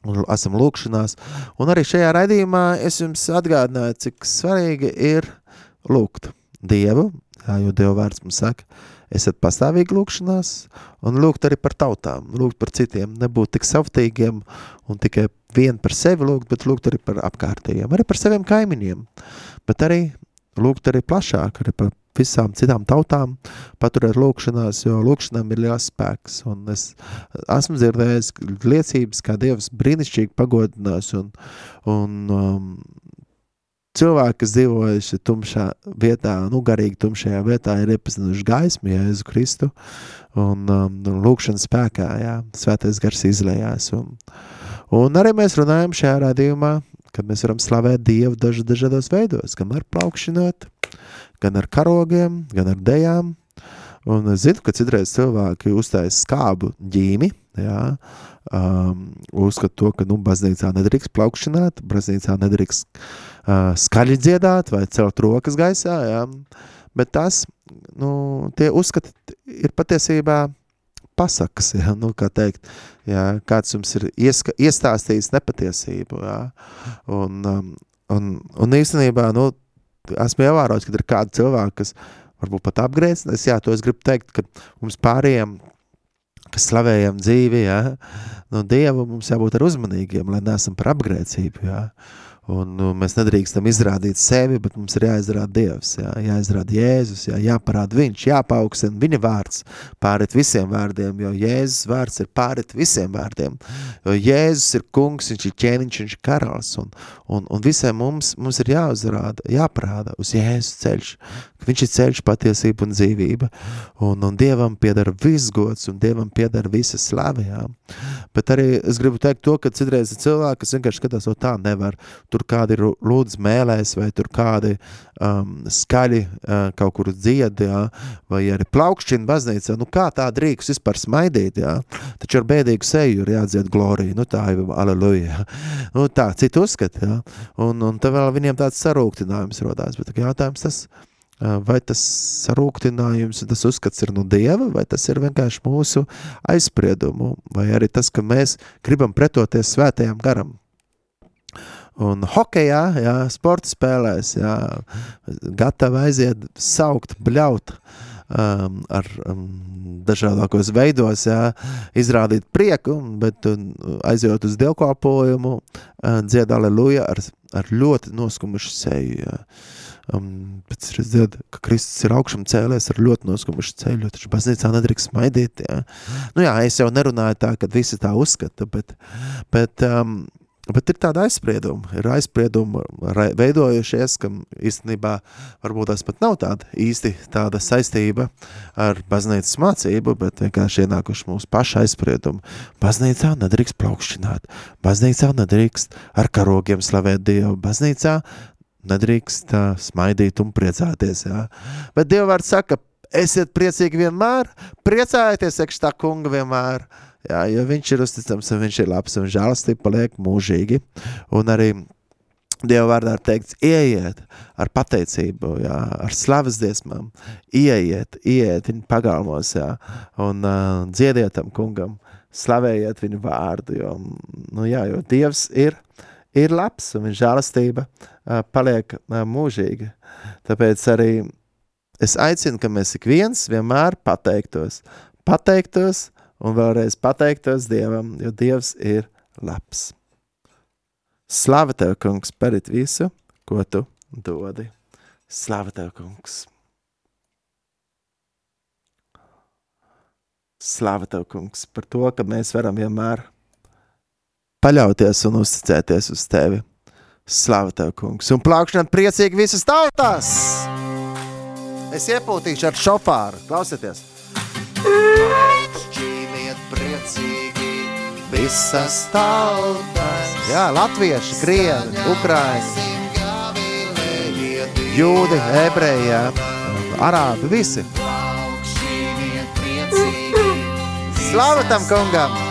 S2: un esam lūkšanās, un arī šajā raidījumā es jums atgādināju, cik svarīgi ir lūgt Dievu, jā, jo Dieva vārds mums saka, esat pastāvīgi lūkšanās, un lūgt arī par tautām, lūgt par citiem, nebūt tik savtīgiem un tikai vien par sevi lūgt, bet lūgt arī par apkārtējiem, arī par saviem kaimiņiem, bet arī lūgt arī plašāk, arī par visām citām tautām, paturēt lūkšanās, jo lūkšanām ir liels spēks, un es esmu dzirdējis liecības, kā Dievs brīnišķīgi pagodinās, un, un um, cilvēki, kas dzīvojuši tumšā vietā, nu garīgi tumšajā vietā, ir iepazinuši gaismu Jēzu Kristu, un um, lūkšanas spēkā, jā, svētais gars izlējās, un, un arī mēs runājam šajā rādījumā, kad mēs varam slavēt Dievu daž, dažādos veidos, gan ar plaukšinot, gan ar karogiem, gan ar dejām, un es zinu, ka citreiz cilvēki uztais skābu ģīmi, jā, um, uzskat to, ka, nu, baznīcā nedrīkst plaukšināt, baznīcā nedrīkst uh, skaļi dziedāt vai celt rokas gaisā, jā, bet tas, nu, tie uzskati ir patiesībā pasakas, ja, nu, kā teikt, ja, kāds jums ir ieska, iestāstījis nepatiesību, ja, un, um, un, un īstenībā, nu, esmu ievērojis, ka ir kādi cilvēki, kas varbūt pat apgrēcinās, jā, to es gribu teikt, ka mums pārējiem, kas slavējam dzīvi, ja, no Dieva mums jābūt ar uzmanīgiem, lai neesam par apgrēcību, ja, Un nu, mēs nedrīkstam izrādīt sevi, bet mums ir jāizrāda Dievs, jā, jāizrāda Jēzus, jā, jāparāda Viņš, jāpaukstina Viņa vārds pārit visiem vārdiem, jo Jēzus vārds ir pārit visiem vārdiem. Jo Jēzus ir kungs, viņš ir ķēniņš, viņš ir karalis, un, un, un visiem mums, mums ir jāuzrāda, jāparāda uz Jēzus ceļš, ka viņš ir ceļš, patiesība un dzīvība, un, un Dievam piedara viss gods, un Dievam piedara visa slava, jā. Bet arī es gribu teikt to, ka citreiz ir cilvēki, kas vienkārši skatās, o tā nevar, tur kādi ir lūdz mēlēs, vai tur kādi um, skaļi uh, kaut kur dzied, jā, vai arī plaukšķina baznīcā, nu kā tā drīkst vispār smaidīt, jā, taču ar bēdīgu seju ir jādzied glorija, nu tā ir aleluja, nu tā, citu uzskat, jā, un, un te vēl viņiem tāds sarūktinājums rodās, bet jautājums tas, uh, vai tas sarūktinājums, tas uzskats ir no Dieva, vai tas ir vienkārši mūsu aizspriedumu, vai arī tas, ka mēs gribam pretoties svētajam garam. Un hokejā, jā, sporta spēlēs, jā, gatavi aiziet, saukt, bļaut um, ar um, dažādākos veidos, jā, izrādīt prieku, bet um, aizjot uz dievkalpojumu, uh, dzied aleluja ar, ar ļoti noskumušu seju, jā. Um, pēc es dziedu, ka Kristus ir augšam cēlies ar ļoti noskumušu ceļu, taču baznīcā nedrīkst smaidīt, jā. Nu jā, es jau nerunāju tā, kad visi tā uzskata, bet, bet um, Bet ir tāda aizsprieduma, ir aizsprieduma veidojušies, ka īstenībā varbūt tas pat nav tāda īsti tāda saistība ar baznīcas mācību, bet vienkārši ienākuši mūsu paša aizspriedumu. Baznīcā nedrīkst plaukšķināt, baznīcā nedrīkst ar karogiem slavēt Dievu, baznīcā nedrīkst uh, smaidīt un priecāties, jā. Bet Dievvārds saka, esiet priecīgi vienmēr, priecājieties, ekš tā kunga vienmēr, Jā, jo viņš ir uzticams viņš ir labs un žēlastība paliek mūžīgi. Un arī Dieva vārdā ir teikts, ieiet ar pateicību, jā, ar slavas dziesmām, ieiet, ieiet viņa pagalmos, jā, un uh, dziediet tam kungam, slavējiet viņu vārdu, jo, nu jā, jo Dievs ir, ir labs un viņa žēlastība uh, paliek uh, mūžīga. Tāpēc arī es aicinu, ka mēs ik viens vienmēr pateiktos, pateiktos, un vēlreiz pateiktos Dievam, jo Dievs ir labs. Slava Tev, kungs, par visu, ko Tu dodi. Slava Tev, kungs! Slava Tev, kungs, par to, ka mēs varam vienmēr paļauties un uzticēties uz Tevi. Slava Tev, kungs! Un plākšanāt priecīgi visas tautās! Es iepūtīšu ar šofāru. Klausieties! Šķīniet priecīgi visas tautas. Jā, latvieši, krievi, ukraini, jūdi, ebreji, arābi, visi. Slava tam kungam!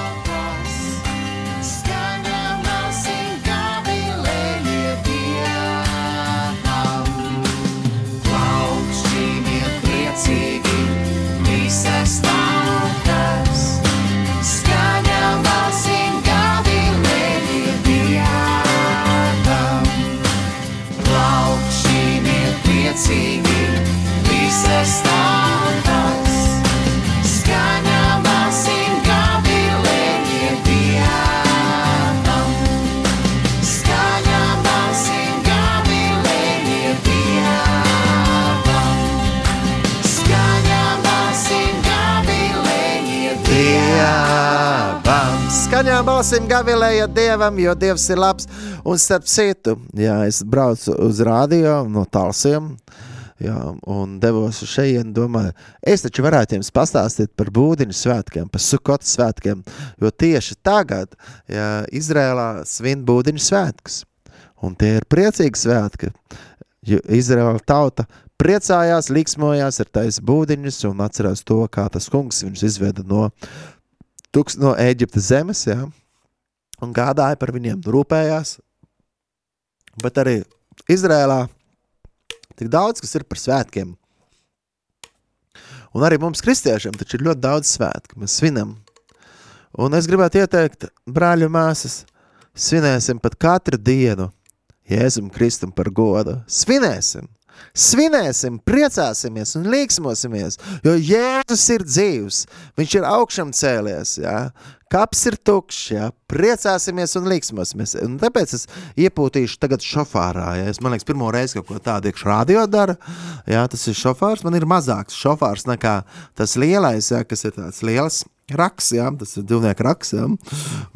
S4: Balsīm gavilēja Dievam,
S2: jo Dievs ir labs. Un starp citu, jā, es braucu uz rādio no Talsiem. Jā, un devos uz šejienu, domāju, es taču varētu jums pastāstīt par būdiņu svētkiem, par sukotu svētkiem, jo tieši tagad jā, Izrēlā svin būdiņu svētkus. Un tie ir priecīgi svētki, jo Izraēla tauta priecājās, liksmojās ar taisa būdiņus un atcerās to, kā tas kungs viņus izveda no, tuks, no Ēģiptes zemes, jā, un gādāja par viņiem, rūpējās. Bet arī Izrēlā tik daudz, kas ir par svētkiem. Un arī mums, kristiešiem, ir ļoti daudz svētku. Mēs svinam. Un es gribētu ieteikt, brāļu un māsas, svinēsim pat katru dienu Jēzum Kristum par godu. Svinēsim! Svinēsim, priecāsimies un līksmosimies, jo Jēzus ir dzīvs, viņš ir augšām cēlies, jā. kaps ir tukšs, jā. priecāsimies un līksmosimies. Un tāpēc es iepūtīšu tagad šofārā, ja es, man liekas, pirmo reizi kaut ko tādu iekš radio dara, jā, tas ir šofārs, man ir mazāks šofārs nekā tas lielais, jā, kas ir tāds liels raks, jā, tas ir divnieku raks, jā.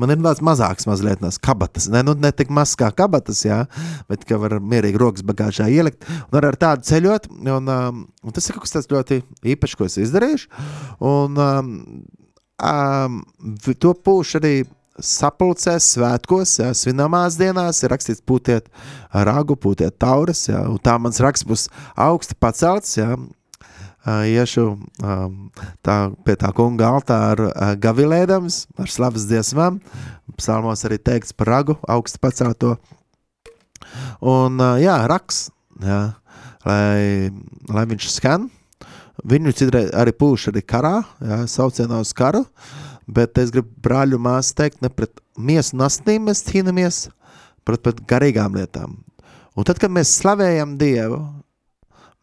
S2: Man ir tāds mazāks mazliet tās kabatas, ne, nu, ne tik maz kā kabatas, jā, bet ka var mierīgi rokas bagāžā ielikt, un ar, tādu ceļot, un, um, un tas ir kaut kas tāds ļoti īpašs, ko es izdarīšu, un um, um, to pūš arī sapulcēs, svētkos, jā, svinamās dienās ir rakstīts pūtiet ragu, pūtiet tauras, jā, un tā mans raksts būs augsti pacelts, jā, iešu tā, pie tā kunga altāra gavilēdams ar slavas dziesmām. Psalmos arī teikts par ragu, augstu pacelto. Un jā, raks, jā, lai, lai viņš skan. Viņu citreiz arī pūš arī karā, jā, saucienā uz karu, bet es gribu brāļu māsu teikt, ne pret miesu nastnīm mēs cīnamies, pret, pret garīgām lietām. Un tad, kad mēs slavējam Dievu,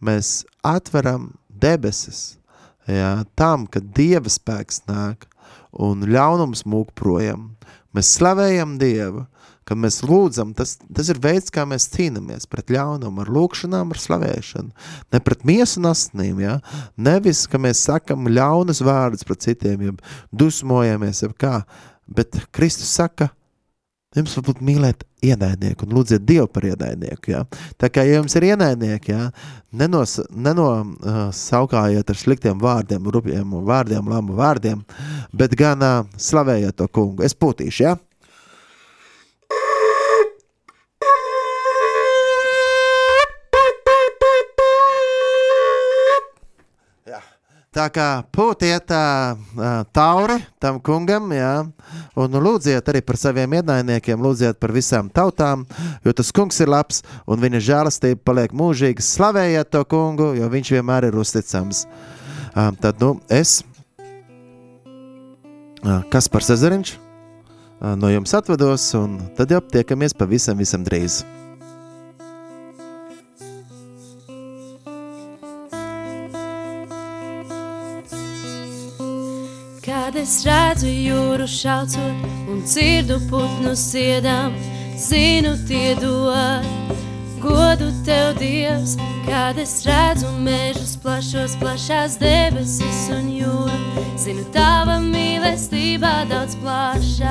S2: mēs atveram debesis jā, tam, ka Dieva spēks nāk un ļaunums mūk projām. Mēs slavējam Dievu, kad mēs lūdzam, tas, tas ir veids, kā mēs cīnāmies pret ļaunumu, ar lūkšanām, ar slavēšanu. Ne pret miesu nastnīm, ja? nevis, ka mēs sakam ļaunas vārdus pret citiem, ja dusmojamies, ja kā, bet Kristus saka, Jums varbūt mīlēt ienaidnieku un lūdziet Dievu par ienaidnieku. Ja? Tā kā ja jums ir ienaidnieki, ja? nenos, nenosaukājiet uh, ar sliktiem vārdiem, rupjiem vārdiem, lamu vārdiem, bet gan uh, slavējiet to kungu. Es pūtīšu, ja? Jā. Tā kā pūtiet uh, tauri tam kungam, jā, un lūdziet arī par saviem ienaidniekiem, lūdziet par visām tautām, jo tas kungs ir labs un viņa žēlastība paliek mūžīga. Slavējiet to kungu, jo viņš vienmēr ir uzticams. Uh, tad, nu, es, uh, kas par Cezariņš, uh, no jums atvados, un tad jau tiekamies pavisam, visam drīz.
S5: Kad es redzu jūru šaucot un dzirdu putnu siedām, zinu tie dod godu tev, Dievs. Kad es redzu mežus plašos, plašās debesis un jūru, zinu tava mīlestība daudz plašākā.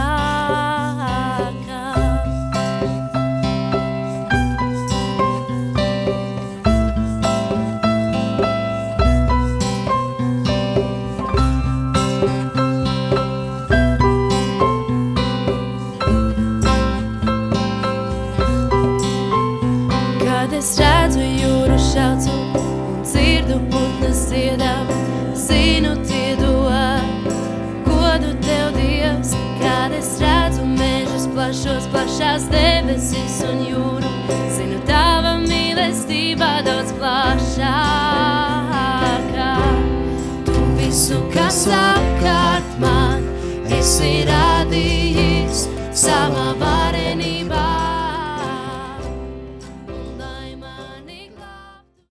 S5: es redzu jūru šaucu un dzirdu putnas dziedā. Zinu, tie dod, godu tev Dievs, kad es redzu mežus plašos, plašās debesis un jūru. Zinu, tava mīlestībā daudz plašākā. Tu visu, kas apkārt man, esi radījis savā varenībā.